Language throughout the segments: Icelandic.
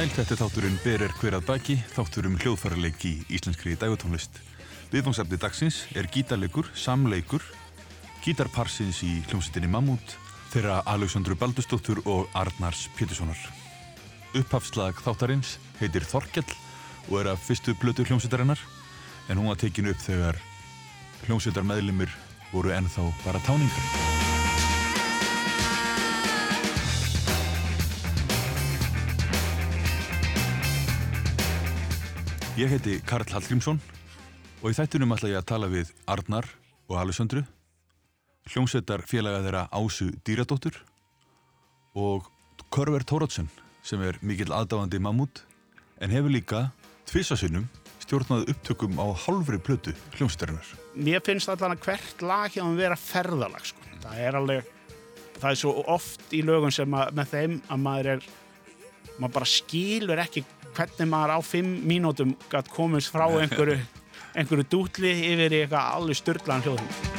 sæl, þetta er þátturinn Ber er hver að baki, þáttur um hljóðfæraleik í íslenskri dægutónlist. Viðfangsefni dagsins er gítarleikur, samleikur, gítarparsins í hljómsveitinni Mammut, þeirra Alexandru Baldustóttur og Arnars Péturssonar. Upphafslag þáttarins heitir Þorkjall og er af fyrstu blötu hljómsveitarinnar, en hún var tekin upp þegar hljómsveitar meðlumir voru ennþá bara táningar. Ég heiti Karl Hallgrímsson og í þættunum ætla ég að tala við Arnar og Alessandru, hljómsveitar félaga þeirra Ásu Dýradóttur og Körver Tóratsen sem er mikill aðdáðandi mammút en hefur líka tvisasinnum stjórnað upptökum á hálfri plötu hljómsveitarinnar. mér finnst allan að hvert lag hjá hann vera ferðalag sko. það er alveg það er svo oft í lögum sem að, með þeim að maður er maður bara skilur ekki hvernig maður á fimm mínútum gætt komist frá einhverju einhverju dútli yfir í eitthvað alveg styrlaðan hljóðum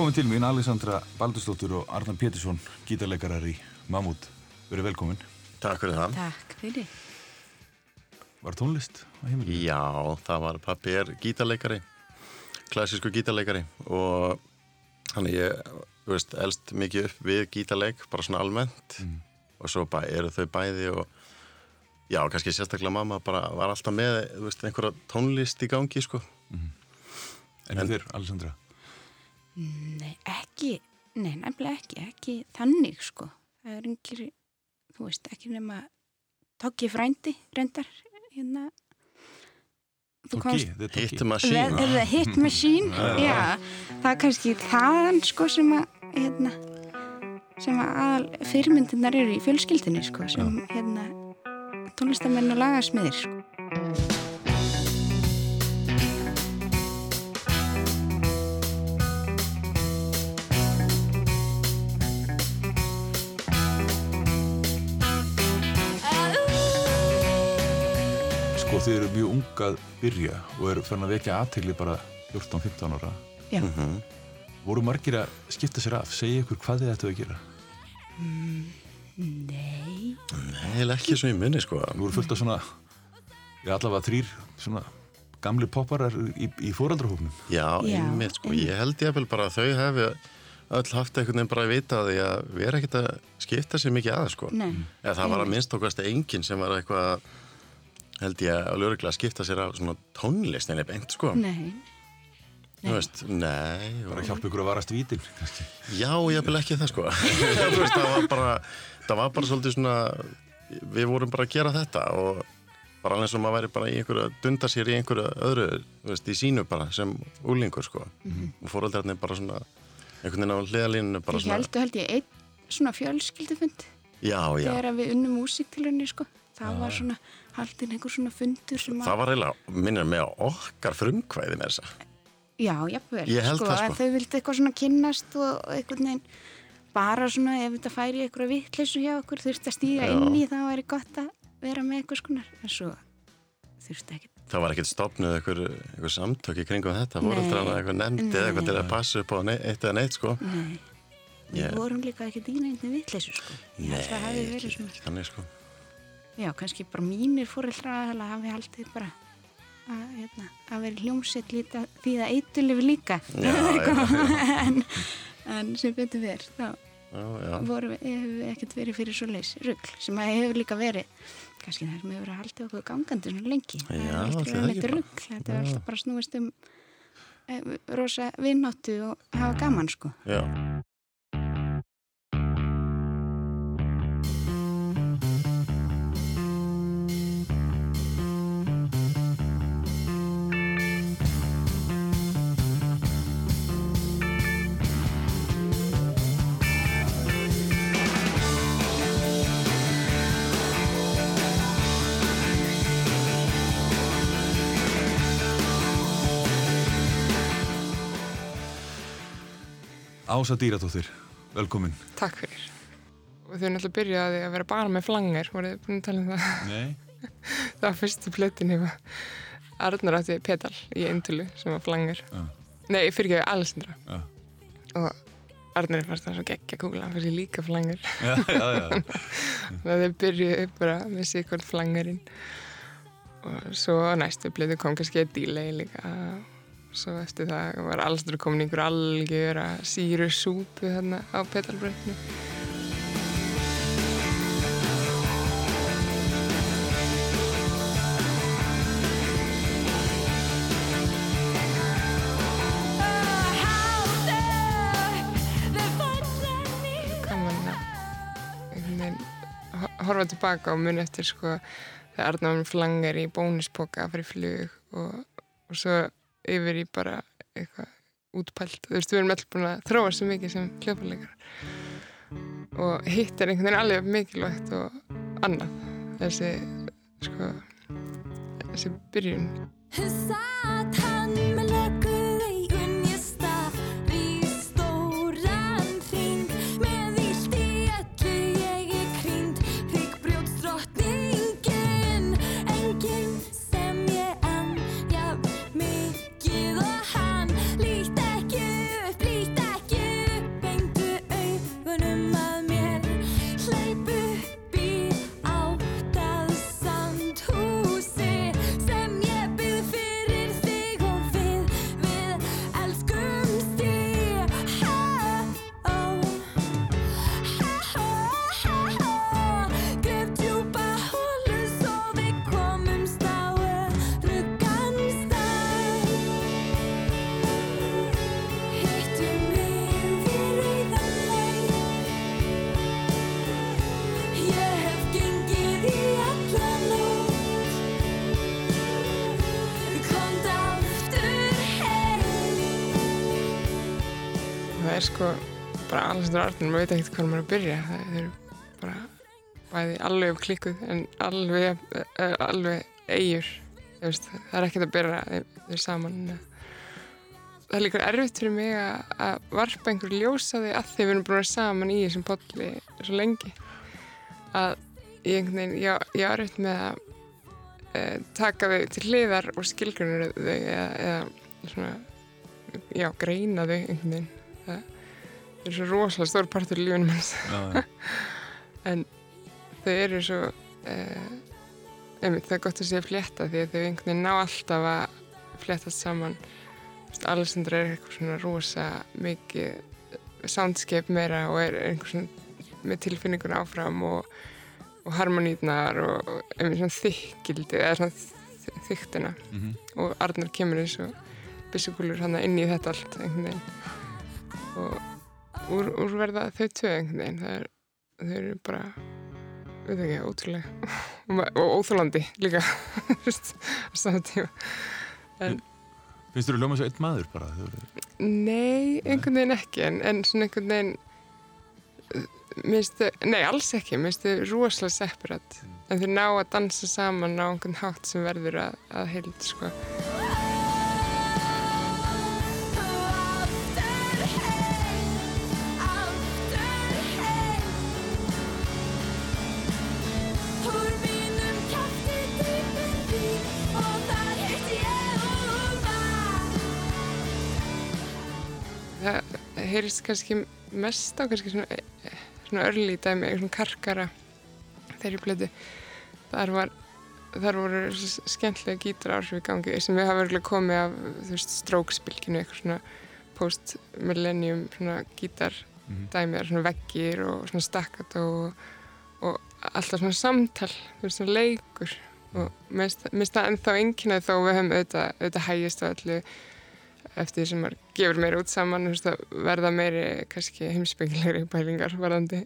Komið til mín Alessandra Baldustóttur og Arnar Pétursson, gítarleikarar í Mammút. Verið velkomin. Takk fyrir það. Takk fyrir. Var tónlist á heimilinu? Já, það var pappi er gítarleikari, klassísku gítarleikari og hann ég, þú veist, elst mikið upp við gítarleik, bara svona almennt og svo bæ, eru þau bæði og já, kannski sérstaklega mamma bara var alltaf með, þú veist, einhverja tónlist í gangi, sko. En, en þér, Alessandra? Nei, ekki, nei, nefnilega ekki, ekki þannig sko. Það er engir, þú veist, ekki nema Toggi frændi, reyndar, hérna. Þú Tóki, þetta er Hit Tóki. Machine. Er það hit machine? Já, það er kannski þaðan sko sem að, hérna, sem að aðal fyrirmyndirnar eru í fjölskyldinni sko, sem, hérna, tónlistamenn og lagasmiðir sko. Þið eru mjög ung að byrja og eru fann að vekja aðtegli bara 14-15 ára. Já. Voru margir að skipta sér af, segja ykkur hvað þið ættu að gera? Nei, Nei, ekki svo í minni, sko. Nú eru fullt af svona, já allavega þrýr svona gamli popparar í, í fóraldrahófnum. Já, Já, einmitt, sko. Ég held ég vel bara að þau hefi öll haft einhvern veginn bara að vita að því að vera ekkert að skipta sér mikið að, sko. nei. Eða það var að minnst okkast enginn sem var eitthvað held ég að lögreglega skipta sér af svona tónlist en beint sko. Nei, Þú veist, nei Bara og, hjálpa ykkur að varast vítin. Já, ég vil ekki það sko. Þú veist, það var bara það var bara svolítið svona við vorum bara að gera þetta og bara alveg sem maður væri bara í einhverju að dunda sér í einhverju öðru, þú veist, í sínu bara sem úlingur sko. Og fóröldarnir bara svona einhvern veginn á hliðalínu bara Við svona heldur held ég einn svona fjölskyldufund Já, já, þegar við unnum músiktilunni sko. Það var svona haldin einhver svona fundur sem að... það var eiginlega minnir mig á okkar frumkvæði með þessa Já, jafnvel. Ég held sko, það, sko. Þau vildi eitthvað svona kynnast og og einhvern veginn bara svona ef þetta færi eitthvað vittleysu hjá okkur þurfti að stíga Já. inn í þá væri gott að vera með eitthvað skonar. En svo þurfti ekki. Það var ekkert stopnuð eitthvað, eitthvað samtök í kringum þetta, Nei. fóröldrana eitthvað nefndi eða eitthvað Nei. til að passa upp á nei, eitt eða neitt sko. Nei, við vorum líka ekki dýna einnig vittleysu sko. Það ekki þannig sko. Já, kannski bara mínir fóreldra að hafi haldið bara að, hérna, að vera hljómsett líta því það eitulifi líka. Já, en, en sem betur verð þá hefur við ekkert verið fyrir svo leys rugl sem að hefur líka verið kannski það sem hefur verið að halda okkur gangandi svona lengi. Það Já, er það verið ekki neitt bara. rugl þetta er alltaf bara snúist um e, rosa vinnáttu og hafa gaman sko. Já. Ása Dýradóttir, velkomin. Takk fyrir. Þau náttúrulega byrjaði að vera bara með flanger, voruð þið búin að tala um það? Nei. Það var fyrstu plötinni var Arnar átti pedal í eintölu sem var flanger. Já. Nei, fyrir ekki Alessandra. Já. Og Arnar fannst það svo geggja kúla, hann fyrir líka flanger. Já, já, já. Þannig að þau byrjuði bara með sikvart flangerinn. Og svo næstu plötu kom kannski að delay líka. Svo eftir það var Alessandra komin í einhver algjör að síru súpu þarna á pedalbröndinu. gaman að horfa tilbaka og muni eftir sko þegar Arnáðum flangar í bónuspoka fyrir flug og, og svo yfir í bara eitthvað útpælt, þú veist við erum öll búin að þróa svo mikið sem hljóparleikar og hitt er einhvern veginn alveg mikilvægt og annað. Þessi sko þessi byrjun. Satt hann með er sko bara Alessandra Arnur, maður veit ekkert hvað maður er að byrja. Það eru bara bæði alveg klikkuð en alveg, uh, alveg eigur veist, það er ekkert að byrja þeir saman það er líka erfitt fyrir mig að, varpa einhver ljósa því að við erum búin að vera saman í þessum podli svo lengi. Að ég einhvern veginn, já, ég er erfitt með að taka þau til hliðar og skilgrunur þau eða, eða svona já, greina þau einhvern veginn það er svo rosalega stór partur í Já, já. en þau eru svo uh, einmitt, það er gott að sé flétta því að þau einhvern veginn ná alltaf að fléttast saman Alessandra er eitthvað svona rosa mikið soundscape meira og er einhver svona með tilfinningun áfram og, og harmonítnar og, og einmitt svona þykkildi eða svona þ- þykktina Mhm. og Arnar kemur eins og byssugulur hann inn í þetta allt einhvern veginn og úr, úr verða þau tvö einhvern veginn. Það er, þau eru bara veit ekki, ótrúlega og, óþólandi líka saman tíma. Finnst þú að ljóma svo einn maður bara? Nei, einhvern veginn ekki en, en svona einhvern veginn uh, minnstu, nei alls ekki minnstu rosalega separat en þau ná að dansa saman á einhvern hátt sem verður að, að heild sko það heyrist kannski mest á kannski svona, svona örli dæmi, eitthvað svona karkara þeirri blödu þar var þar voru skemmtilega gítar áhrif í gangi sem við hafa örgulega komið af þú veist, strókspilkinu, eitthvað svona post-millennium svona gítar dæmi er svona veggir og svona stakkat og, og alltaf svona samtal, þú veist, svona leikur. Og mér finnst það ennþá einnkynnaði þó við höfum auðvitað, auðvitað hægist á öllu eftir því sem maður gefur meira út saman veist, að verða meiri kannski heimsbyggilegri pælingar varandi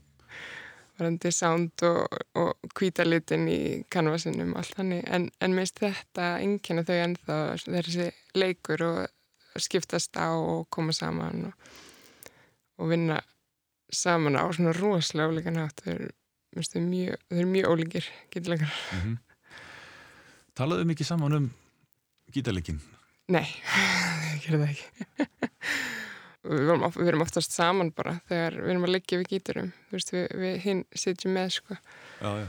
varandi sound og, og hvítalitin í kanvasinum og allt þannig. En, en finnst þetta einnkynna þau ennþá þessi leikur og skiptast á og koma saman og, og vinna saman á svona rosalega ólíka nátt þau eru, mér finnst þau mjög, þau eru mjög ólíkir gítilegar Talaðu mikið saman um gítarleikin? Nei, gerði það ekki. við, of- við erum oftast saman bara þegar við erum að leggja við gíturum. Þú veist, við, við hinn sitjum með, sko. Já, já.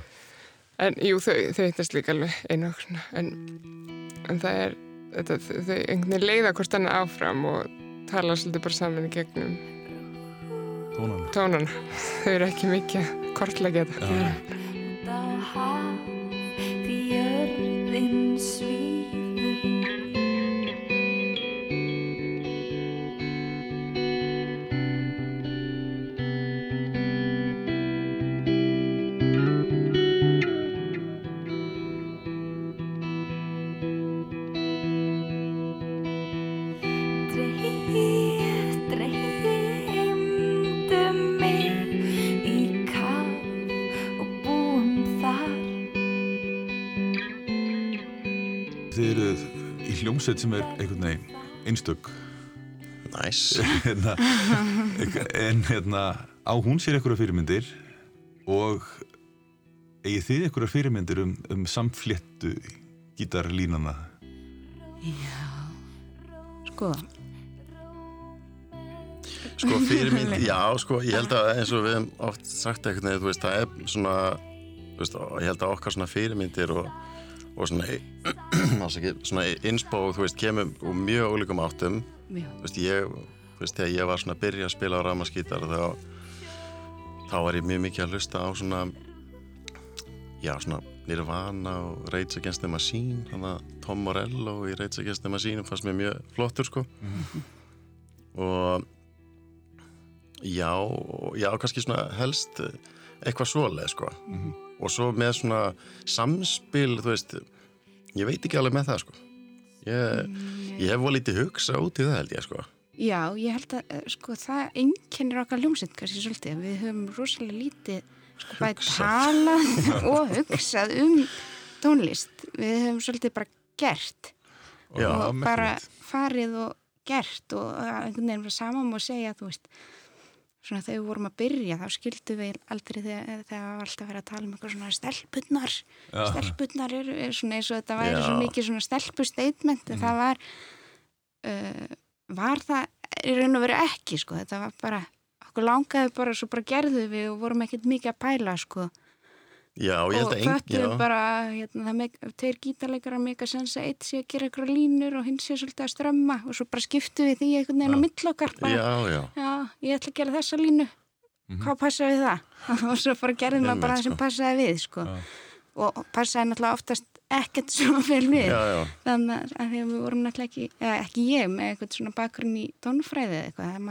En jú, þau, þau hittast líka alveg einu og. En, en það er, þetta, þau einhvern veginn leiða hvort annað áfram og tala svolítið bara saman í gegnum Tónan. tónana. Þau eru ekki mikið kortlega þetta. Hljómsveit sem er einhvern veginn einstök. Næs. hérna, en hérna á hún sér einhverja fyrirmyndir og eigið þið einhverja fyrirmyndir um, um samfléttu gítarlínana? Sko, Sko fyrir mín, já, sko, ég held að eins og við hefum oft sagt eitthvað, þú veist, það er svona, þú veist, ég held að okkar svona fyrirmyndir og, og svona, ekki, svona inspo, þú veist, kemur úr mjög ólíkum áttum, þú veist, ég, þú veist, þegar ég var svona að byrja að spila á ramaskítar þá, þá var ég mjög mikið að hlusta á svona, já, svona Nirvana og Rage Against the Machine, þannig að Tom Morello í Rage Against the Machine fannst mér mjög flottur, sko, og já, já, kannski svona helst eitthvað svoleið, sko, og svo með svona samspil, þú veist, ég veit ekki alveg með það, sko. Ég, ég hef volið lítið hugsa út í það held ég, sko. já, ég held að eh, sko, það einkennir okkar ljómsett kannski svolítið, við höfum rosalega lítið sko, bæði talað og hugsað um tónlist. Við höfum svolítið bara gert Já, og bara farið og gert og eh, einhvern veginn var saman og segja þú veist svona þegar við vorum að byrja þá skildum við aldrei þegar það var alltaf verið að tala um eitthvað svona stelpunnar Já. stelpunnar er, er svona eins og þetta væri svo mikið svona stelpustatement en það var uh, var það í raun og veru ekki sko, þetta var bara okkur langaði bara, svo bara gerðu við og vorum ekkert mikið að pæla sko Já, ég held og að engin, föttuðum já, bara hérna, það meg, tveir gítarleikar að mega sensa eitt sé að gera eitthvað línur og hinn sé svolítið að strömma og svo bara skiptu við því einhvern veginn á mill okkar bara, já, já, já, ég ætla að gera þessa línu. Hvað passa við það? Og svo bara gerðum maður bara það sem sko. passaði við sko. Já. og passaði náttúrulega oftast ekkert svo vel við. Já, já, þannig að því að við vorum náttúrulega ekki eða ekki ég með eitthvað svona bakgrunn í tónfræði eða eitthvað, það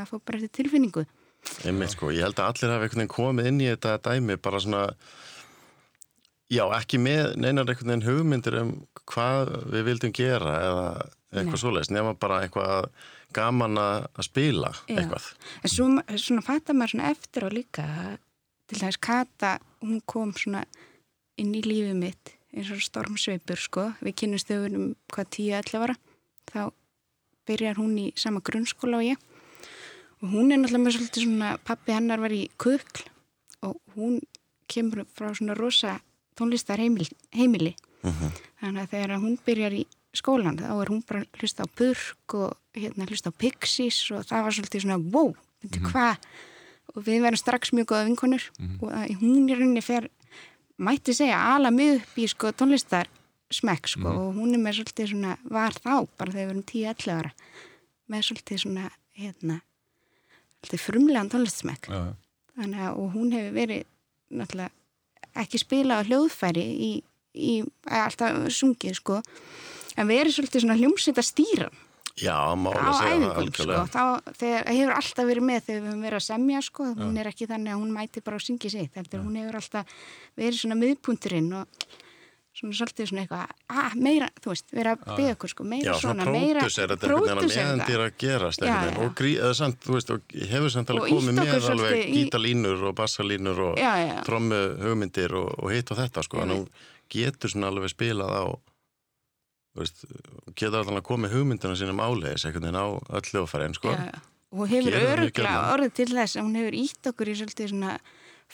einmitt sko, ég held að allir veginn komið inn í þetta dæmi bara svona, já, ekki með neinar einhvern veginn hugmyndir um hvað við vildum gera eða eitthvað svoleiðis, nema bara eitthvað gaman að að spila Já. eitthvað. En svo, svona fattar maður svona eftir og líka til þess Kata, hún kom svona inn í lífið mitt eins og stormsveipur sko við kynnumst þau um hvað 10-11 ára þá byrjar hún í sama grunnskóla og ég og hún er náttúrulega með svolítið svona pappi hennar var í kukl og hún kemur frá svona rosa tónlistar heimili, heimili. þannig að þegar hún byrjar í skólan þá er hún bara hlusta á Burk og hérna hlusta á Pixies og það var svolítið svona wow, veitu hvað? Og við verðum strax mjög góða vinkonur. Og að hún er henni fer mætti segja ala mig upp í sko tónlistar smekk sko og hún er með svolítið svona var þá bara þegar við erum 10-11 ára með svolítið svona hérna svolítið frumlegan tónlistsmekk Já, þannig að og hún hefur verið náttúrulega ekki spilað á hljóðfæri í, í alltaf sungið sko. En verið svolítið svona hljómsveit að stýra. Já, má á alveg segja það sko. þá þegar, hefur alltaf verið með þegar við höfum verið að semja sko. hún er ekki þannig að hún mæti bara og syngi sitt heldur. Hún hefur alltaf verið svona miðpunturinn og svona svolítið svona eitthvað ah, meira, þú veist, vera að byggja okkur sko, meira Já, svona meira pródusser, þetta er meðan þetta. þér að gerast Já, já. og grí, eða samt, þú veist, og hefur samt alveg komið með alveg gítalínur og bassalínur og trommu hugmyndir og, og hitt og þetta sko, en hún getur svona alveg spilað á þú veist, getur alveg að með hugmyndina sína máleis einhvern veginn á öll hljóðfærin sko. Og hún hefur það öruglega orðið til þess að hún hefur ítt okkur í svolítið svona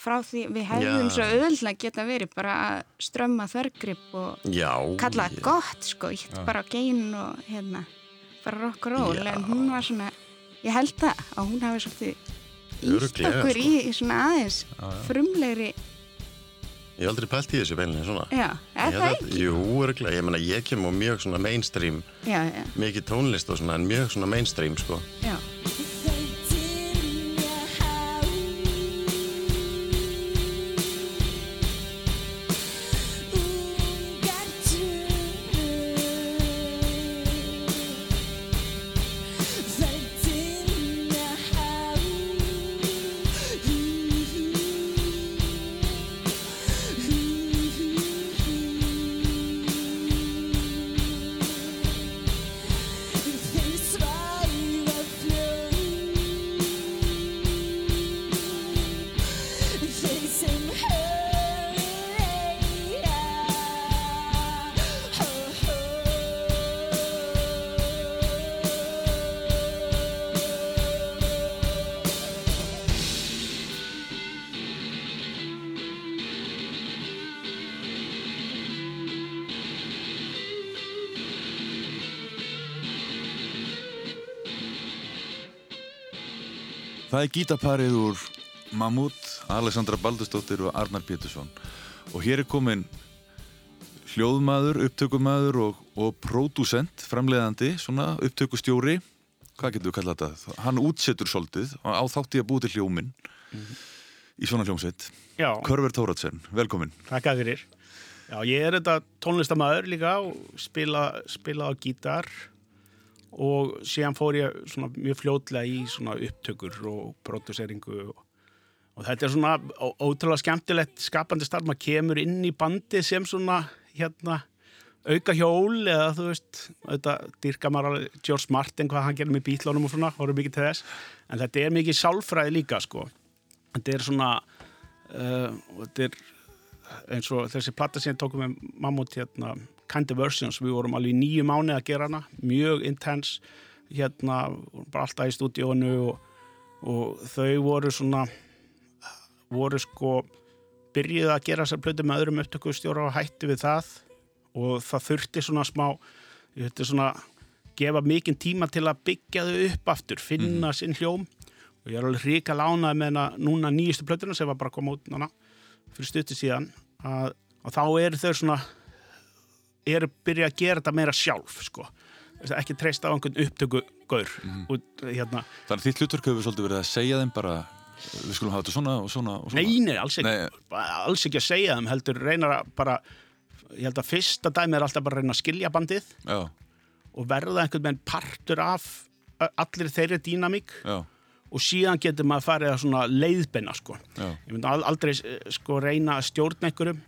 frá því við hefðum Já. svo auðvöldlega geta verið bara að strömma þvergrip og Já, kalla ég- það gott sko, ítt bara á gein og hérna bara rock and roll, Já. en hún var svona ég held það að hún hafi svolítið ítt Örugglega, okkur sko. í, í svona aðeins frumlegri, Ég hef aldrei pælt í þessu beilinni svona já, er Ég það held að- ekki? Jú, örgulega, ég meina ég kem á mjög svona mainstream Já, já, mikið tónlist og svona, en mjög svona mainstream sko. já, Það er gítaparið úr Mammut, Alessandra Baldursdóttir og Arnar Pétursson. Og hér er komin hljóðmaður, upptökumaður og, og pródúsent, framleiðandi, svona upptökustjóri. Hvað getur við kallað þetta? Hann útsetur svolítið á þátti að búið til hljóminn í svona hljómsveit. Já, Körver Tóratsen, velkomin. þakka fyrir. Já, ég er þetta tónlistamæður líka og spila, spila á gítar og síðan fór ég svona mjög fljótlega í svona upptökur og próduseringu og, og þetta er svona ótrúlega skemmtilegt skapandi starf, maður kemur inn í bandi sem svona hérna auka hjól eða þú veist þetta dyrka maður George Martin hvað hann gerir með bítlónum og svona, horfum mikið til þess. En þetta er mikið sálfræði líka sko. Þetta er svona uh, þetta er eins og þessi platta sem ég tókum með Mammut hérna, Kind of Versions, við vorum alveg nýju mánu að gera hana, mjög intens hérna, bara alltaf í stúdíónu og, og þau voru svona voru sko byrjuð að gera þessar plötu með öðrum upptökustjóra og hætti við það. Og það þurfti svona smá ég þurfti svona gefa mikinn tíma til að byggja þau upp aftur, finna sinn hljóm. Og ég er alveg ríka lánað með hana núna nýjustu plötuna sem var bara að koma út núna fyrir stutti síðan að, og þá eru þau svona eru byrja að gera þetta meira sjálf sko. Að ekki treysta á einhvern upptökugaur út, hérna. Þannig að þitt hlutverk hefur svolítið verið að segja þeim bara við skulum hafa þetta svona og svona og svona. Nei, nei, alls ekki, Nei. alls ekki að segja þeim heldur reynar að bara ég held að fyrsta dæmi er alltaf bara að reyna að skilja bandið Já, og verða einhvern veginn partur af allir þeirri dýnamík já, og síðan getur maður að svona leiðbenna sko. já. ég myndi al- aldrei eh, sko reyna að stjórna einhverjum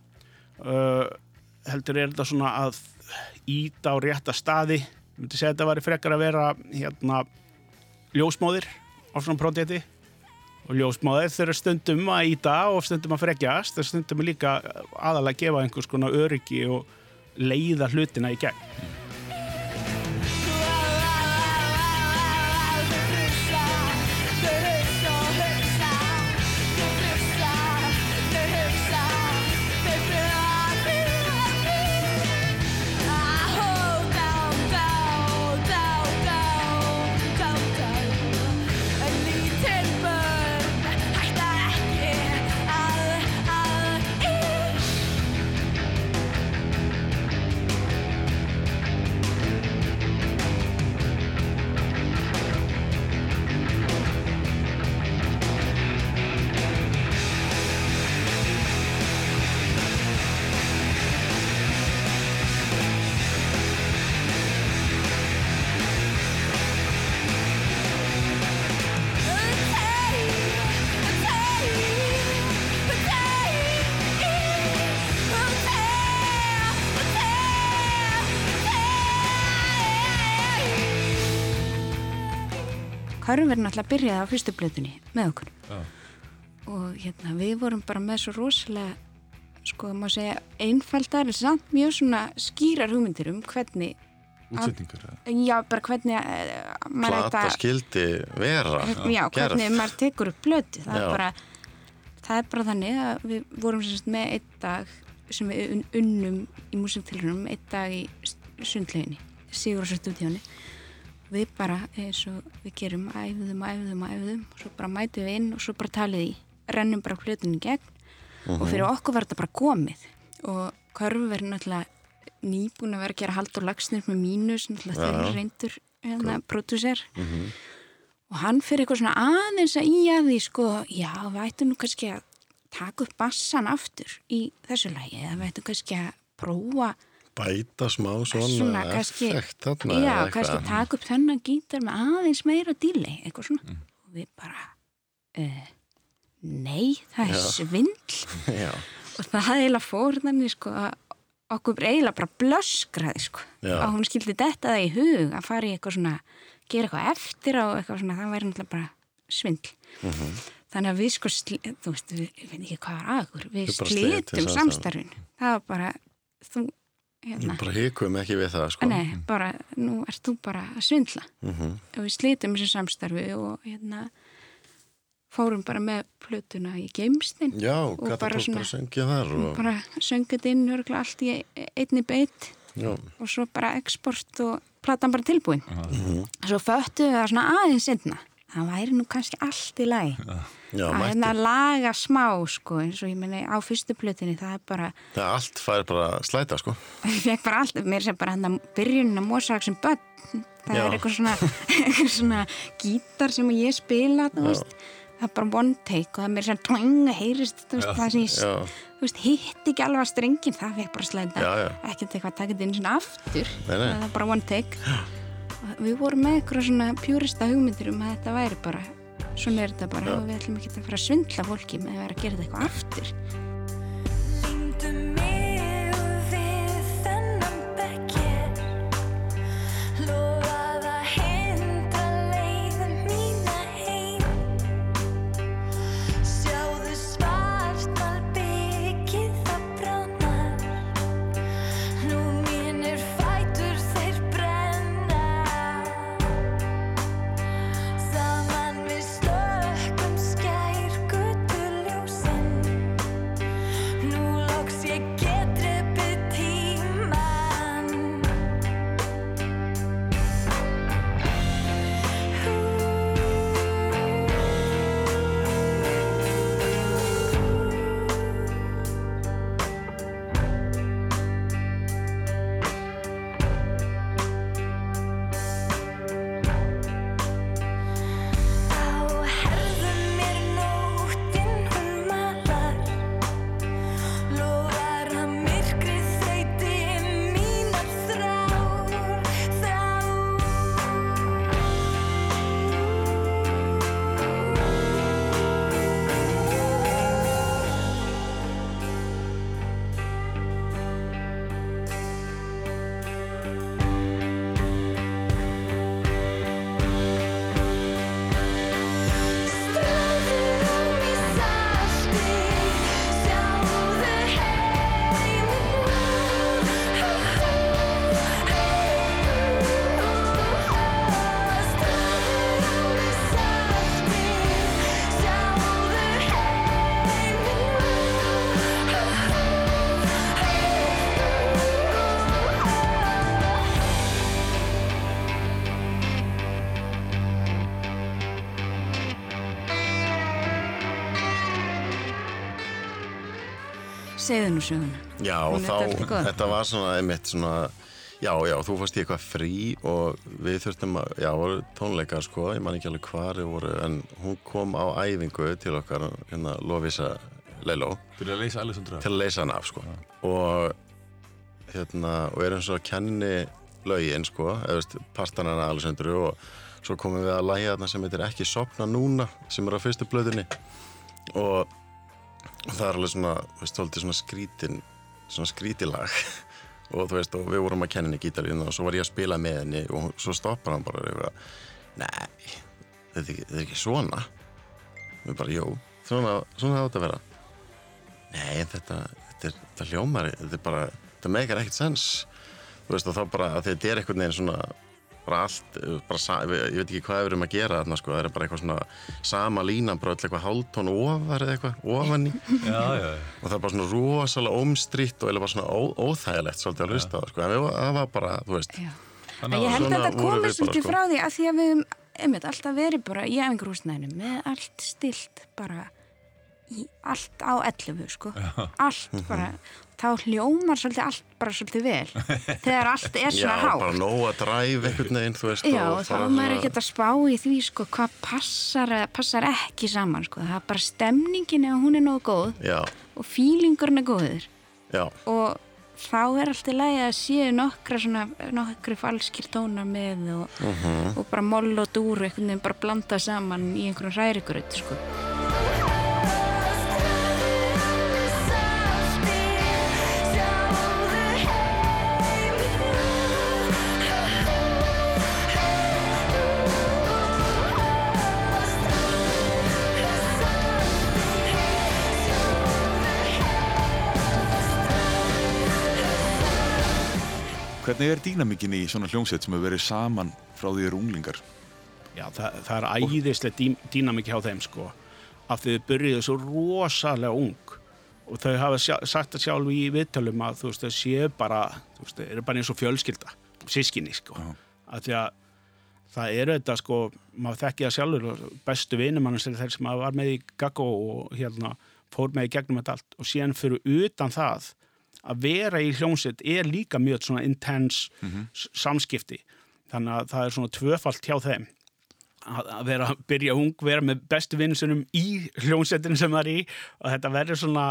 uh, heldur er þetta svona að íta á rétta staði. Ég myndi segja að þetta væri frekar að vera hérna ljósmóðir á svona projekti og ljósmóðir þurfa stundum að íta og stundum að frekjast og stundum líka aðalega að gefa einhvers konar öryggi og leiða hlutina í gegn Körver náttúrulega byrjaði á fyrstu blötunni með okkur Já. og hérna við vorum bara með svo rosalega sko má segja einfaldar en samt mjög svona skýrar hugmyndir um hvernig Útsetningar. eða? já bara hvernig uh, maður Plata skildi vera já, gerð. hvernig maður tekur upp blötu það Já. er bara það er bara þannig að við vorum semst með einn dag sem við un- unnum í músiktilunum, einn dag í sundleginni, Sigur og stúdíóni við bara eins og við gerum æfðum, æfðum, æfðum og svo bara mætum við inn og svo bara talið í rennum bara hlutinni í gegn. Og fyrir okkur var þetta bara komið. Og Körf er náttúrulega nýbúin að vera að gera hald og lagsnir með mínus, náttúrulega þeir já. reyndur hérna, prodúser Mhm. og hann fyrir eitthvað svona aðeins að í að því sko, já, við ættum nú kannski að taka upp bassan aftur í þessu lagi, eða við ættum kannski að prófa Bæta smá svona, svona kannski, effekt þarna já, eða eitthvað. kannski taka upp þennan gítar með aðeins meira dílei, eitthvað svona og við bara uh, nei, það er Já. svindl Já, og það hefði eiginlega fór þannig sko að okkur eiginlega bara blöskraði sko Já. að hún skildi detta það í hug að fara í eitthvað svona gera eitthvað eftir á eitthvað svona það væri náttúrulega bara svindl Mhm. þannig að við sko þú veist, við, ég veit ekki hvað var aður við samstarfinu. samstarfin það var bara þú, hérna, bara hikum ekki við það sko. nei, bara nú ert þú bara að svindla. Mhm. og við slitum þessu samstarfi og hérna fórum bara með plötuna í geimstinn Og bara bara, söngja þar og, bara söngið inn örgulega allt í einni beitt já, og svo bara export og platan bara tilbúin. Mhm. svo föttu við það svona aðeins einna það væri nú kannski allt í lagi. Já, að hérna laga smá sko eins og ég meni á fyrstu plötinni það er bara, það allt fær bara slæta sko. bara allt mér sem bara hérna byrjunin að mósa sem börn. Það Já. er eitthvað svona, eitthvað svona gítar sem ég spila þú veist. Það er bara one take og það er mér sem twang heyrist þú veist, það sem ég Já, þú veist, hitt ekki alveg að strengin það fekk bara slæta. Já, já. ekkert eitthvað að taka þetta inn svona aftur. Nei, nei. það er bara one take. Og við vorum með eitthvað svona pjúrista hugmyndir um að þetta væri bara svona er þetta bara og við ætlum ekki að fara að svindla fólki með að vera að gera þetta eitthvað aftur segðu nú söguna. Já þá, þetta var svona einmitt svona, já, já, þú fórst í eitthvað frí og við þurftum að, já, voru tónleikar sko, ég man ekki alveg hvar þau voru, en hún kom á æfingu til okkar, hérna, Lovisa Leiló, Fyrir að leysa Alessandra. til að leysa hann af sko. Og hérna, og erum svo að kenni lögin sko, eða veist, partan hana Alessandru og svo komum við að lægja þarna sem heitir ekki sopna núna sem er á fyrstu blöðunni. Og það er alveg svona, veist, svolítið svona skrítin svona skrítilag og þú veist, og við vorum að kenna henni gítarinn og svo var ég að spila með henni og svo stoppar hann bara og eitthvað, nei þetta er er ekki svona. Við bara, jú, svona, svona átt að vera. Nei, þetta þetta, er, þetta hljómar, þetta er bara þetta meikar ekkert sens. Þú veist, og þá bara, að þetta er einhvern veginn svona bara allt, bara, sa- ég veit ekki hvað við erum að gera þarna, sko, það er bara eitthvað svona sama línan, bara öll eitthvað hálftón ofar eða eitthvað, ofan í Já, já, og það er bara svona rosalega ómstritt og eiginlega bara svona ó, óþægilegt svolítið að hlusta sko, en við, það var bara, þú veist Já. Þannig En ég held að þetta bara, svolítið sko. frá því að því að við höfum einmitt, alltaf verið bara í æfingarhúsnæðinu með allt stilt bara í allt á 11 sko. allt Mhm. bara þá hljómar svolítið allt bara svolítið vel þegar allt er Já, svona hátt bara nóg að dræf einhvern veginn, Já, þá er maður ekkert að spá í því sko, hvað passar, eða passar ekki saman sko. það er bara stemningin ef hún er nógu góð Já, og fílingurinn er góður já, og þá er alltaf lægi að séu nokkra svona, nokkri falskir tónar með og, Mhm. og bara moll og dúr einhvern veginn bara blanda saman í einhverjum hrærigröð sko. Hvernig er dýnamikinn í svona hljómsveit sem hefur verið saman frá því eru unglingar? Já, það, það er æðislega dý, dýnamik hjá þeim sko af því þau byrjuðu svo rosalega ung og þau hafa sjá, sagt það sjálf í viðtölum að þú veist þau séu bara þú veist þau eru bara eins og fjölskylda sískinni sko Já. af því að það eru þetta sko maður þekki það sjálfur bestu vinum hann er þeir sem var með í Gaggo og hérna fór með í gegnum þetta allt og síðan fyrir utan það að vera í hljómsveit er líka mjög svona intense samskipti. Þannig að það er svona tvöfalt hjá þeim. Að vera að byrja ung, vera með bestu vinnusunum í hljómsveitinu sem það er í. Og þetta verður svona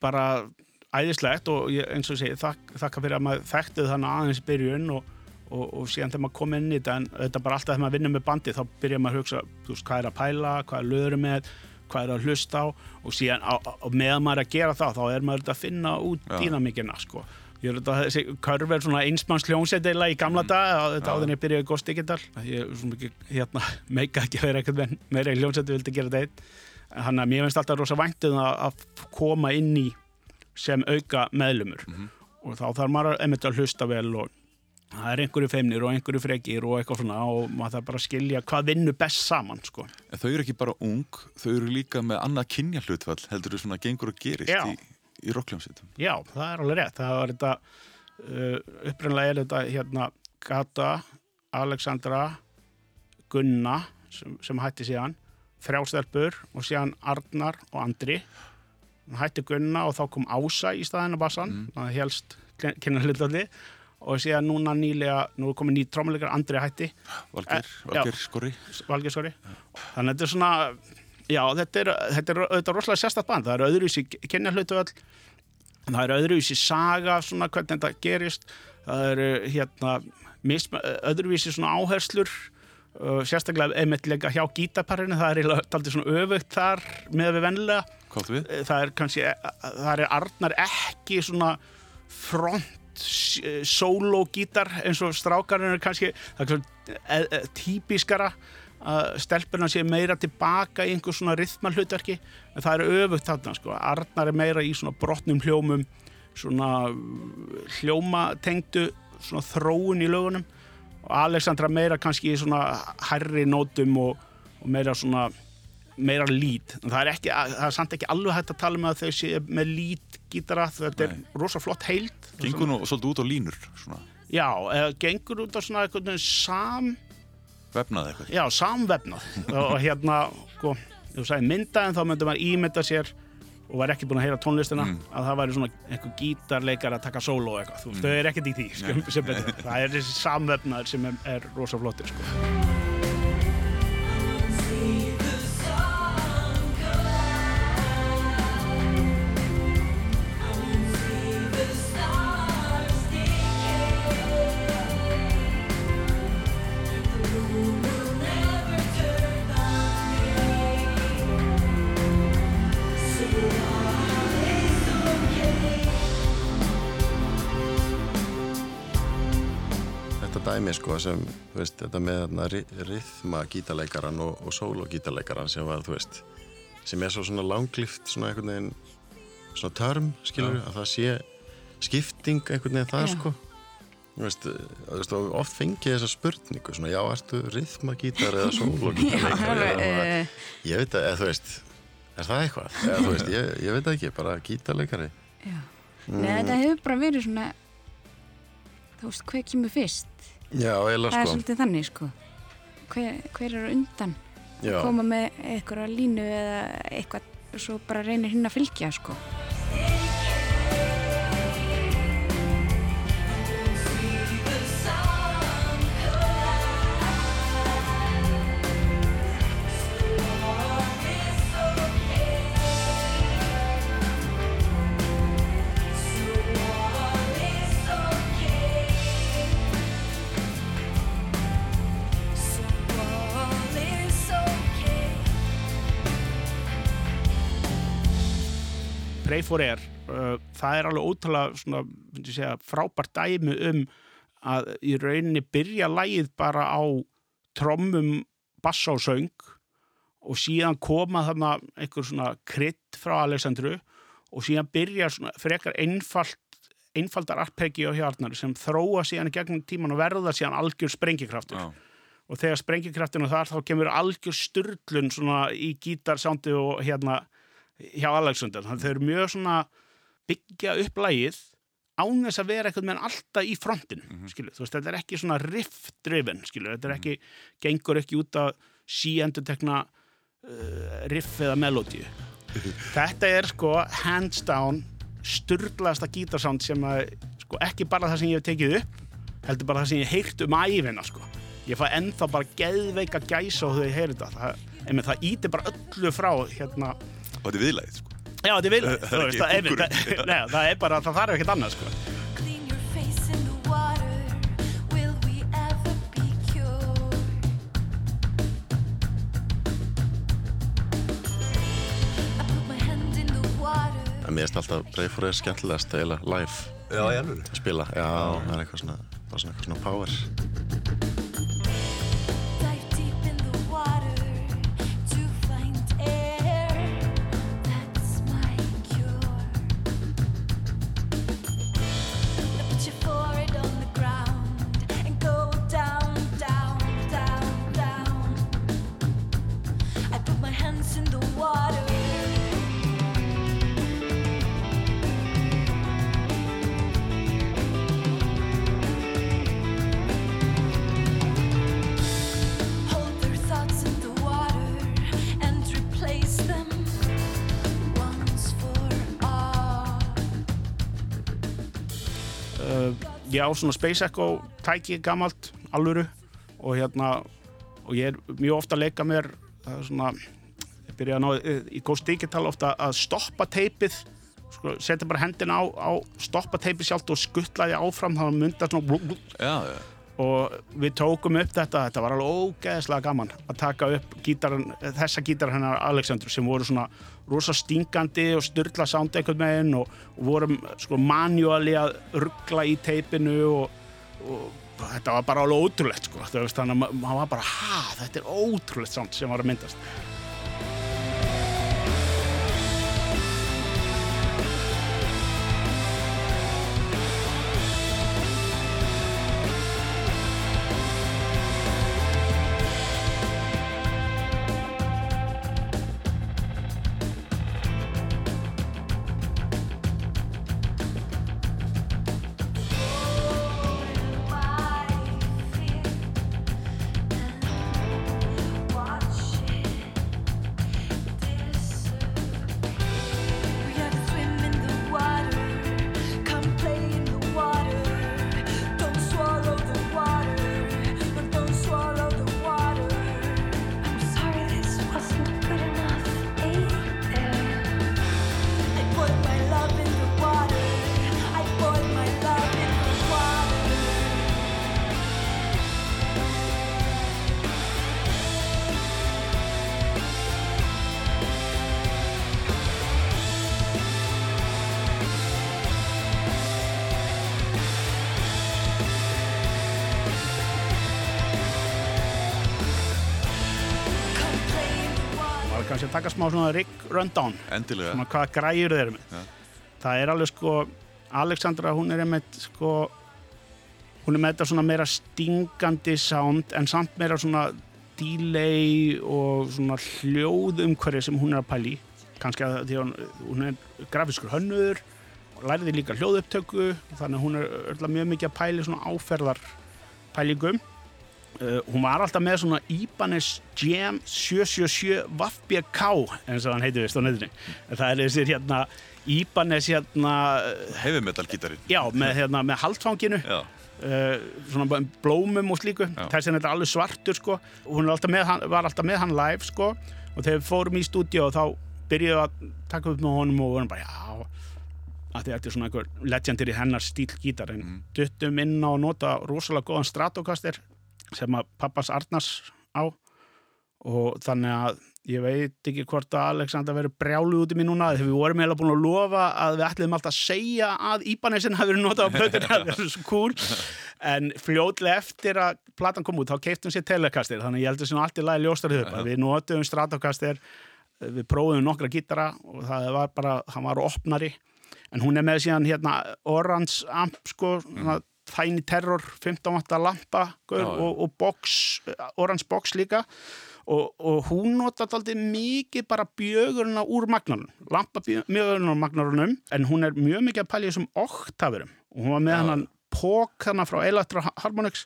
bara æðislegt og ég, eins og segi þak, þakka fyrir að maður þekkti þannig aðeins byrjun og, og, og síðan þegar maður kom inn í þetta en þetta bara alltaf þegar maður vinnur með bandi þá byrja maður að hugsa, veist, hvað er að pæla hvað er löður með, hvað er að hlusta á og síðan á, á, meðan maður er að gera það þá er maður að finna út Já. dýnamikina sko Ég er þetta, þessi körf er svona einsmanns hljómsveitila í gamla dag, þetta áður en ég byrjaði Ghost Digital. Ég er svona mikið, hérna, meika ekki að vera eitthvað með meira í hljómsveitu, vildi gera þetta einn. Þannig að mér finnst alltaf rosa væntuð að, að koma inn í sem auka meðlumur. Og þá þarf maður einmitt að hlusta vel og það er einhverju feimnir og einhverju frekir og eitthvað svona og maður þarf bara að skilja hvað vinnur best saman, sko. En þau eru ekki bara ung, þau eru líka með annað kynja hlutfall, heldur þau svona gengur og gerist Já. í, í rockljómsveitum. Já, það er alveg rétt. Það var þetta, uh, upprænlega er þetta hérna Gata, Alexandra, Gunna sem, sem hætti síðan, þrjástelpur og síðan Arnar og Andri. Hann hætti Gunna og þá kom Ása í staðinu bassan, mm. það helst kynna hlutalli og síðan núna nýlega, nú er komin ný trómuleikar Andri hætti, Valgeir, Eh, Valgeir Skorri. Valgeiskori. Þannig að þetta er svona, já, þetta er, þetta er auðvitað rosalega sérstætt band. Það eru öðruvísi kynja hlutu öll, það eru öðruvísi saga, svona hvernig þetta gerist. Það eru hérna misma, öðruvísi svona áherslur, sérstaklega einmitt leika hjá gítaparinu, það er aldrei svona öfugt þar með við vennilega. Það er kannski, það er Arnar ekki svona front solo-gítar eins og strákarinn er kannski, er svona e, e, típiskara að stelpurna sé meira tilbaka í einhver svona rithmalhlutverki, en það er öfugt þarna sko, Arnar er meira í svona brotnum hljómum, svona hljómatengdu svona þróun í lögunum. Og Alexandra meira kannski í svona hærri nótum og, og meira svona meira lít, en það er, ekki, það er samt ekki alveg hægt að tala um að þau sé með lít gítara, þetta er Nei. rosa flott heild. Gengur nú svolítið út á línur, svona. Já, eða gengur út á svona eitthvað sam, vefnað eitthvað. já, samvefnað. Og hérna, sko, þú sagði mynda en þá myndi maður ímynda sér og var ekki búin að heyra tónlistina að það væri svona einhver gítarleikar að taka sóló eitthvað, þú veist, þau er ekkert í því sko, það er þessi samvefnaður sem er, er rosa flottir, sko sko sem, þú veist, þetta með þarna ri- rithma gítarleikaran og, og sóló gítarleikaran sem var, þú veist, sem er svo svona langlift, svona einhvern veginn, svona törm, skilur að það sé skipting einhvern veginn það Já. sko. Þú veist, þú veist, oft fengi ég þessa spurningu, svona, já, ertu rithma gítar eða sóló gítarleikari? uh, Ég veit að, eða þú veist, er það eitthvað? Eða þú veist, ég, ég veit ekki, bara gítarleikari. já. Nei, þetta hefur bara verið svona þú veist, hver kemur fyrst Já, eiginlega það er sko. svolítið þannig sko hver, hver er á undan Já. koma með eitthvað línu eða eitthvað og svo bara reynir hinn að fylgja sko Pray for Air uh, það er alveg ótrúlega svona, segja, frábært dæmi um að í rauninni byrja lægið bara á trommum, bassa og síðan koma þarna einhver svona krydd frá Alessandru og síðan byrja svona frekar einfalt einfaldar arpeggi á hjarnar sem þróa síðan í gegnum tíman og verða síðan algjör sprengikraftur Já. og þegar sprengikraftinu þar þá kemur algjör styrlun svona í gítarsándi og hérna hjá Alexander, þannig að þau eru mjög svona byggja upp lægið án þess að vera eitthvað með alltaf í frontin mm þú veist, þetta er ekki svona riff driven, skilu, þetta er ekki gengur ekki út að síendur tekna uh, riff eða melodíu þetta er sko hands down sturglaðasta gítarsánd sem að sko ekki bara það sem ég hef tekið upp heldur bara það sem ég heyrt um æfina sko. Ég fæ ennþá bara geðveika gæsa og þau heyri þetta. Það, það íti bara öllu frá hérna Og þetta er viðlæðið, sko. Já, þetta er er þú veist, það, einmitt, það, nei, það er bara, það þarf ekkert annað, sko. Mér erst alltaf Breyfur er skemmtilegast eiginlega live Já, ég alveg. að spila. Já, það er eitthvað svona, svona eitthvað svona power. Ég á svona Space Echo tæki gamalt, alvöru, og hérna, og ég er mjög ofta að leika mér, það svona, ég byrja að ná í Ghost Digital ofta að stoppa teipið, sko, setja bara hendina á, á stoppa teipið sjálft og skuttla því áfram, þá myndar svona Já, já. Og við tókum upp þetta þetta var alveg ógeðslega gaman að taka upp gítaran, þessa gítar hennar Alexander sem voru svona rosa stingandi og styrla sound einhvern veginn og, og vorum sko manuali að ruggla í teipinu og, og þetta var bara alveg ótrúlegt sko. Þannig að ma- maður var bara ha þetta er ótrúlegt sound sem var að myndast taka smá svona Rick Rundown Endilega. svona hvaða græjur þeir eru með Ja. það er alveg sko Alexandra hún er einmitt sko hún er með þetta svona meira stingandi sound en samt meira svona delay og svona hljóðumhverfi sem hún er að pæli kannski að því að hún, hún er grafiskur hönnur læriði líka hljóðupptöku þannig að hún er öll mjög mikið að pæli svona áferðar pælingum uh, hún var alltaf með svona Ibanez Jam 777 Vaffbk eins og hann heitir vist á nefnir það er þessir hérna Ibanez hérna Heavy metal gítarinn. já, með, hérna, með haldfanginu Já. uh, svona blómum og slíku. Þessi er þetta alveg svartur sko. Og hún er alltaf hann, var alltaf með hann live sko. Og þegar við fórum í stúdíu þá byrjuðum við að taka upp með honum og vorum bara já að þetta er svona einhver legendir í hennar stíl gítar en Mm. duttum inn á að nota rosalega góðan Stratocaster sem að pappas Arnars á. Og þannig að ég veit ekki hvort að Alexander verið brjálu út í mig núna þegar við vorum eiginlega búin að lofa að við ætlum alltaf að segja að Ibanesin hafi verið notað á plötuna það er svo cool. En fljótlega eftir að platan kom út þá keiftum sér Telecaster þannig að ég heldur sem allt í lagi ljóstar upp við notum Stratocaster við prófum nokkra gítara og það var bara, hann var opnari. En hún er með síðan hérna Orange Amp sko, mm. Tiny Terror 15 watta lampa gaur, Já, og, og box, Orange Box líka. Og, og hún notat aldrei mikið bara bjögurna úr magnarunum, lampa bjögurna úr magnarunum, en hún er mjög mikið að pælja þessum oktafurum og hún var með Já. hann pók hana frá Electro Harmonix.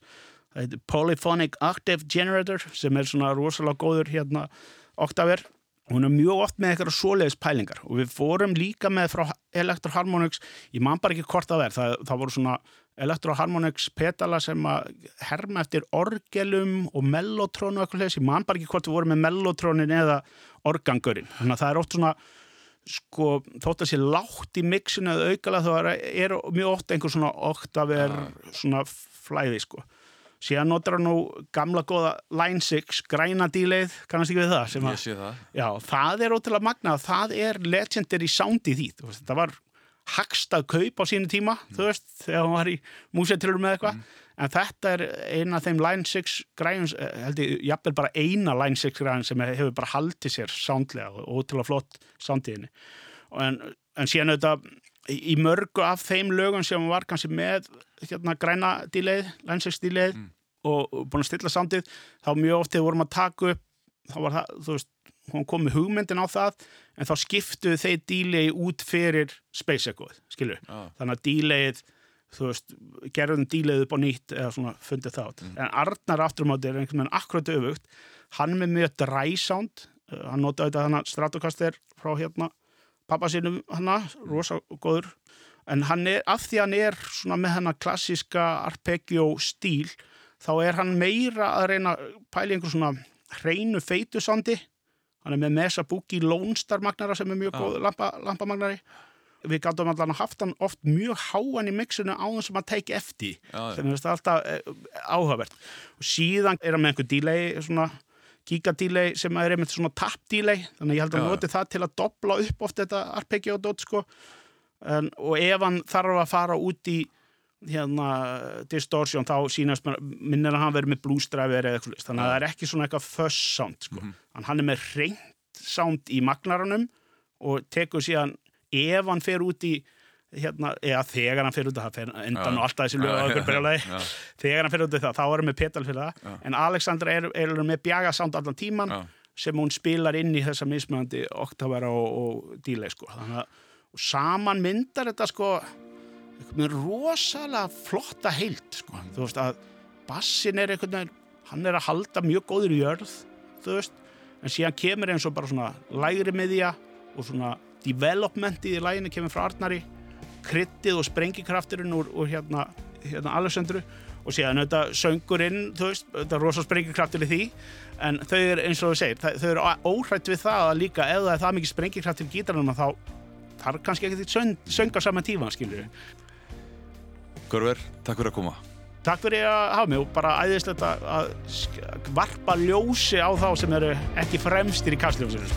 Það heitir Polyphonic Octave Generator sem er svona rosalega góður hérna oktavir hún er mjög oft með eitthvað svoleiðis pælingar og við fórum líka með frá Electro Harmonix ég man bara ekki hvort það er. Það, það voru svona Electro Harmonix petala sem að herma eftir orgelum og mellotrónu og eitthvað leis, ég man bara ekki hvort við vorum með mellotrónin eða organgurinn þannig að það er oft svona sko, þótt að sé látt í mixinu eða aukala þá er, er mjög oft einhver svona oktaver svona flæði sko síðan notar hann nú gamla góða Line 6 græna díleið, kannast ekki við það sem að Ég sé það. Já, það er ótrúlega magnað, það er legendary sound í því, veist, það var hagstað kaup á sínu tíma, þú veist, þegar hann var í músetilur með eitthvað, en þetta er eina af þeim Line 6 græjum, eh, held ég, jafnvel bara eina Line 6 græjum sem hefur bara haldið sér soundlega og ótrúlega flott soundiðinni. En, en síðan auðvitað, í mörgu af þeim lögum sem var kannski með hérna græna díleið, Line 6 díleið og, og búin að stilla soundið, þá mjög oft þegar vorum að taka upp, þá var það, þú veist, hún kom með hugmyndin á það en þá skiptuðu þeir dílegi út fyrir Space Echo, skilur Já. þannig að dílegið þú veist, gerðum dílegið upp á nýtt eða svona fundið það át en Arnar afturmáti er einhvern veginn akkurat öfugt. Hann með mjög dry sound uh, hann notaði þetta hann Stratocaster frá hérna pappa sínum hana, rosa góður. En hann er, af því hann er svona með hennar klassíska arpeggio stíl, þá er hann meira að reyna að pæla í einhver svona hreinu feitu sandi hann er með Mesa Boogie Lone Star magnara sem er mjög Já. góð lampa, lampamagnari. Við gáttum allan að haft hann oft mjög háan í mixinu á þess að maður teki eftir. Já, já. sem er alltaf eh, áhugavert. Og síðan er hann með einhver delay svona gigadelay sem er einmitt svona tap delay þannig að ég held að noti það til að dobla upp oft þetta arpeggio dot sko en, og ef hann þarf að fara út í hérna distortion þá sínast minnir að hann verið með driver eða eitthvað þannig að það er ekki svona eitthvað fuzz sound sko. Mhm. en hann er með reynd sound í magnaranum og tekur síðan ef hann fer út í hérna, eða þegar hann fer út það fer endan og alltaf þessi lög þegar hann fer út það, þá er hann með petal fyrir það en Alexandra er, er með bjaga sound allan tíman sem hún spilar inn í þessa mismöðandi oktavera og, og dílei sko. þannig að og saman myndar þetta sko með rosalega flotta heild sko. þú veist að bassin er einhvern veginn, hann er að halda mjög góður í jörð, þú veist en síðan kemur eins og bara svona lægri miðja og svona developmentið í læginu kemur frá Arnari kryttið og sprengikrafturinn úr, úr hérna, hérna Alessandru og síðan auðvitað söngurinn, þú veist, auðvitað rosa sprengikraftur í því en þau eru eins og þú segir, þau þau eru óhrætt við það að líka ef það er það mikið sprengikraftur í gítarnum að þá þarf kannski ekki því söng, söng á sama tíma, skilur við. Görver, takk fyrir að koma. Takk fyrir að hafa mig og bara æðislegt að varpa ljósi á þá sem eru ekki fremstir í kastljósinu,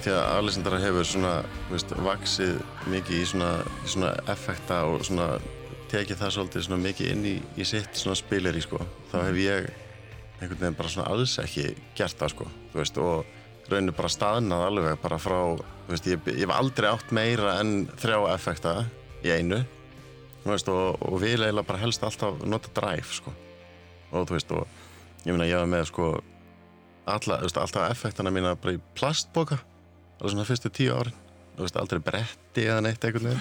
að því að Alessandra hefur svona, veist, vaksið mikið í svona, í svona effekta og svona tekið það svolítið svona mikið inn í, í sitt svona spileri, sko. Þá hef ég einhvern veginn bara svona alls ekki gert það, sko, þú veist, og raunir bara staðnað alveg bara frá, þú veist, ég, ég hef aldrei átt meira en þrjá effekta í einu, þú veist, og, og vil eiginlega bara helst alltaf nota drive, sko. Og þú veist, og ég meina, ég var með, sko, alla, veist, alltaf effektana mína bara í plastboka alveg svona fyrstu tíu árin. Þú veist, aldrei bretti eða neitt veginn.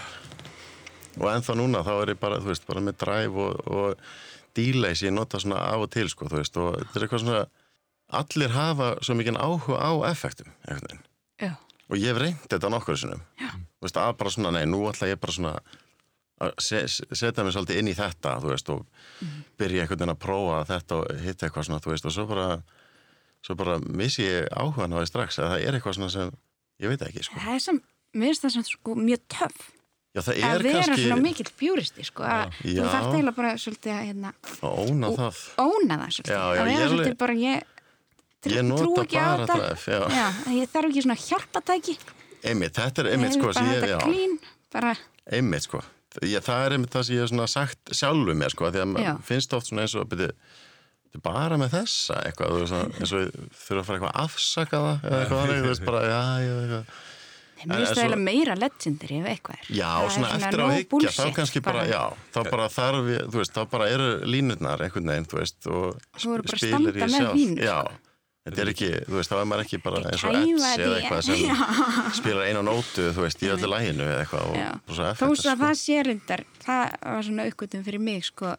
Og ennþá núna þá er ég bara, þú veist, bara með drive og, og delay sem ég nota svona af og til, sko, þú veist, og þetta er eitthvað svona allir hafa svo mikið áhuga á effektum, Já. og ég hef reynd þetta nokkur sinnum. Þú veist, að bara svona, nei, nú ætla ég bara svona að se setja mig svolítið inn í þetta, þú veist, og byrja einhvern veginn að prófa þetta og hitta eitthvað svona, þú veist, og svo bara svo bara missi ég áhugan á því strax að það er eitthvað svona sem ég veit ekki, sko. Það er sem, mér finnst það sem sko mjög töff Já, það að er vera kannski svona mikill bjúristi sko, að þú Já. þarft eiginlega bara svolítið að hérna, að óna það. óna það svolítið, Já, já, að ég vera alveg- svolítið bara ég, tr- Ég trúi ekki á bara þetta. drive, já. já, að ég þarf ekki svona hjálpatæki Einmitt, þetta er einmitt, Ég sko, bara ég, þetta klín bara, einmitt, sko. Ég, það er einmitt það sem ég hef svona sagt sjálfu mér, sko, því að maður finnst oft svona eins og, þetta er bara með þessa? Eitthvað, þú veist, eins og þurfa að fara eitthvað að afsaka það, eða eitthvað þannig, þú veist, bara, já, já, eitthvað. mér finnst það eiginlega meira legendary ef eitthvað er. Já, Það er svona eftir á higgja, þá kannski bara, já, þá bara þarf ég, þú veist, þá bara eru línurnar einhvern veginn, þú veist, og bara standa ég sjálf. þínu, Já, þetta er ekki, þú veist, þá er maður ekki bara eins og þetta eða eitthvað sem spilar einu nótu, þú veist, í öllu læginu eða eitthvað þó effektar, svo að sko. það sé reyndar það var svona uppgötum fyrir mig sko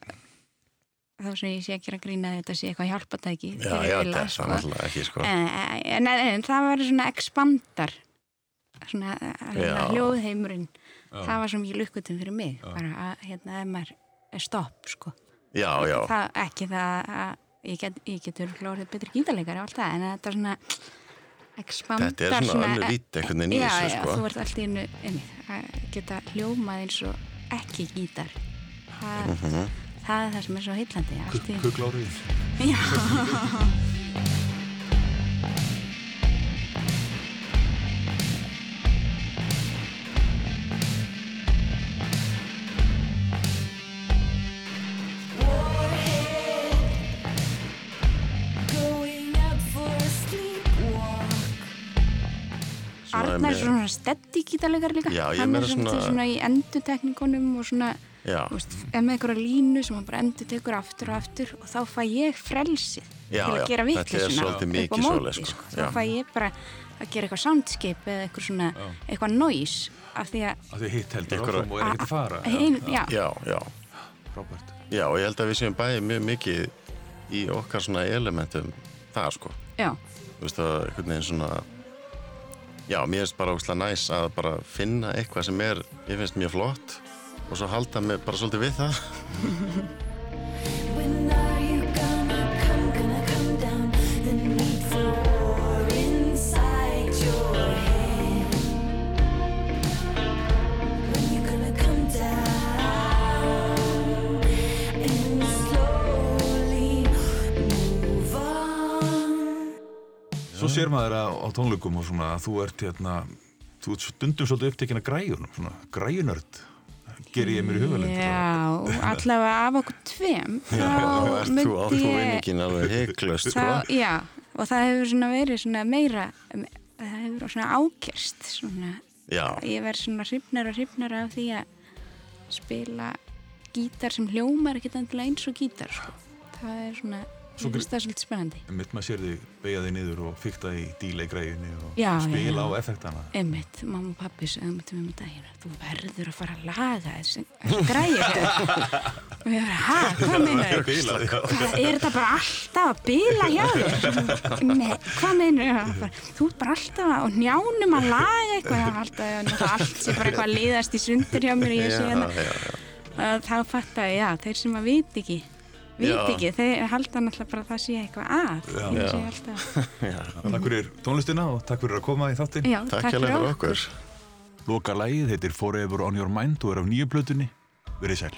þá sem ég sé ekki að grína þetta sé eitthvað hjálpatæki Já, já, þetta er sko. náttúrulega ekki, sko. en, en, en, það var svona expandar svona hérna, Já. hljóðheimurinn það var svo mikið uppgötum fyrir mig bara að hérna maður er stopp sko Já, já, það, ekki það að ég get, ég getur hlórið betri gítarleikari og allt það en þetta er svona expandar þetta er svona önnur vít einhvern veginn í já, þessu, já, sko. þú ert alltaf innu að geta hljómað eins og ekki gítar það, Mhm. Það er það sem er svo einu. Kuglárið. já, Arnar er svona steddi gítarleikar líka hann er svona, svona- í endutekningunum og svona veist, er með einhverja línu sem hann bara endur tekur aftur og aftur og þá fæ ég frelsið Já, til að já, gera er vittlisuna upp á mikið móti sko. sko. Þá fæ ég bara að gera eitthvað soundscape eða eitthvað svona eitthvað noise af því að Að þið hitt heldur áfram og er ekkert að fara. ein, já, já, já. Frábært. Já, og ég held að við séum bæði mjög mikið í okkar svona elementum það, sko. já, þú veist að einhvern veginn svona já, mér finnst bara ógslag næs að bara finna eitthvað sem er ég finnst mjög flott og svo halda mig bara svolítið við það? Svo sér maður á, á tónleikum og svona að þú ert hérna, þú ert stundum svolítið upptekinn að græjunum, svona græjunörd, gerir ég mér í hugalend. já allavega af okkur tveim þá ert þú á þú myndi ég vinningin alveg heiklust sko. þá, já, og það hefur svona verið svona meira það hefur svona ákerst svona já, ég verð svona hrifnar og hrifnar af því að spila gítar sem hljómar ekkert endilega eins og gítar sko. það er svona Svo ég það svolítið spennandi Mitt maður sér þig beigja þig niður og fykta í díla í græjunni og Já, spila já. á effektana. Einmitt, mamma og pappi daginn þú verður að fara að laga þessi, græði og ég var, hæ, hvað meinar? Bilaði, já. Hvað, er þetta bara alltaf að bila hjá þér? Nei, hvað meinar þau? Þú ert bara alltaf að, og njánum að laga eitthvað, alltaf, allt sem bara eitthvað að liðast í sundur hjá mér já, þessu já, hérna. Og þá fattaði, já, þeir sem að vit ekki vit Já. ekki, þeir halda náttúrulega bara að það sé eitthvað að. Ég sé Já. alltaf, Takk fyrir tónlistina og takk fyrir að koma í þáttinn. já, takk hérlega fyrir okkur Loka lægið heitir Forever on your mind og er af nýju plötunni. Verið sæl.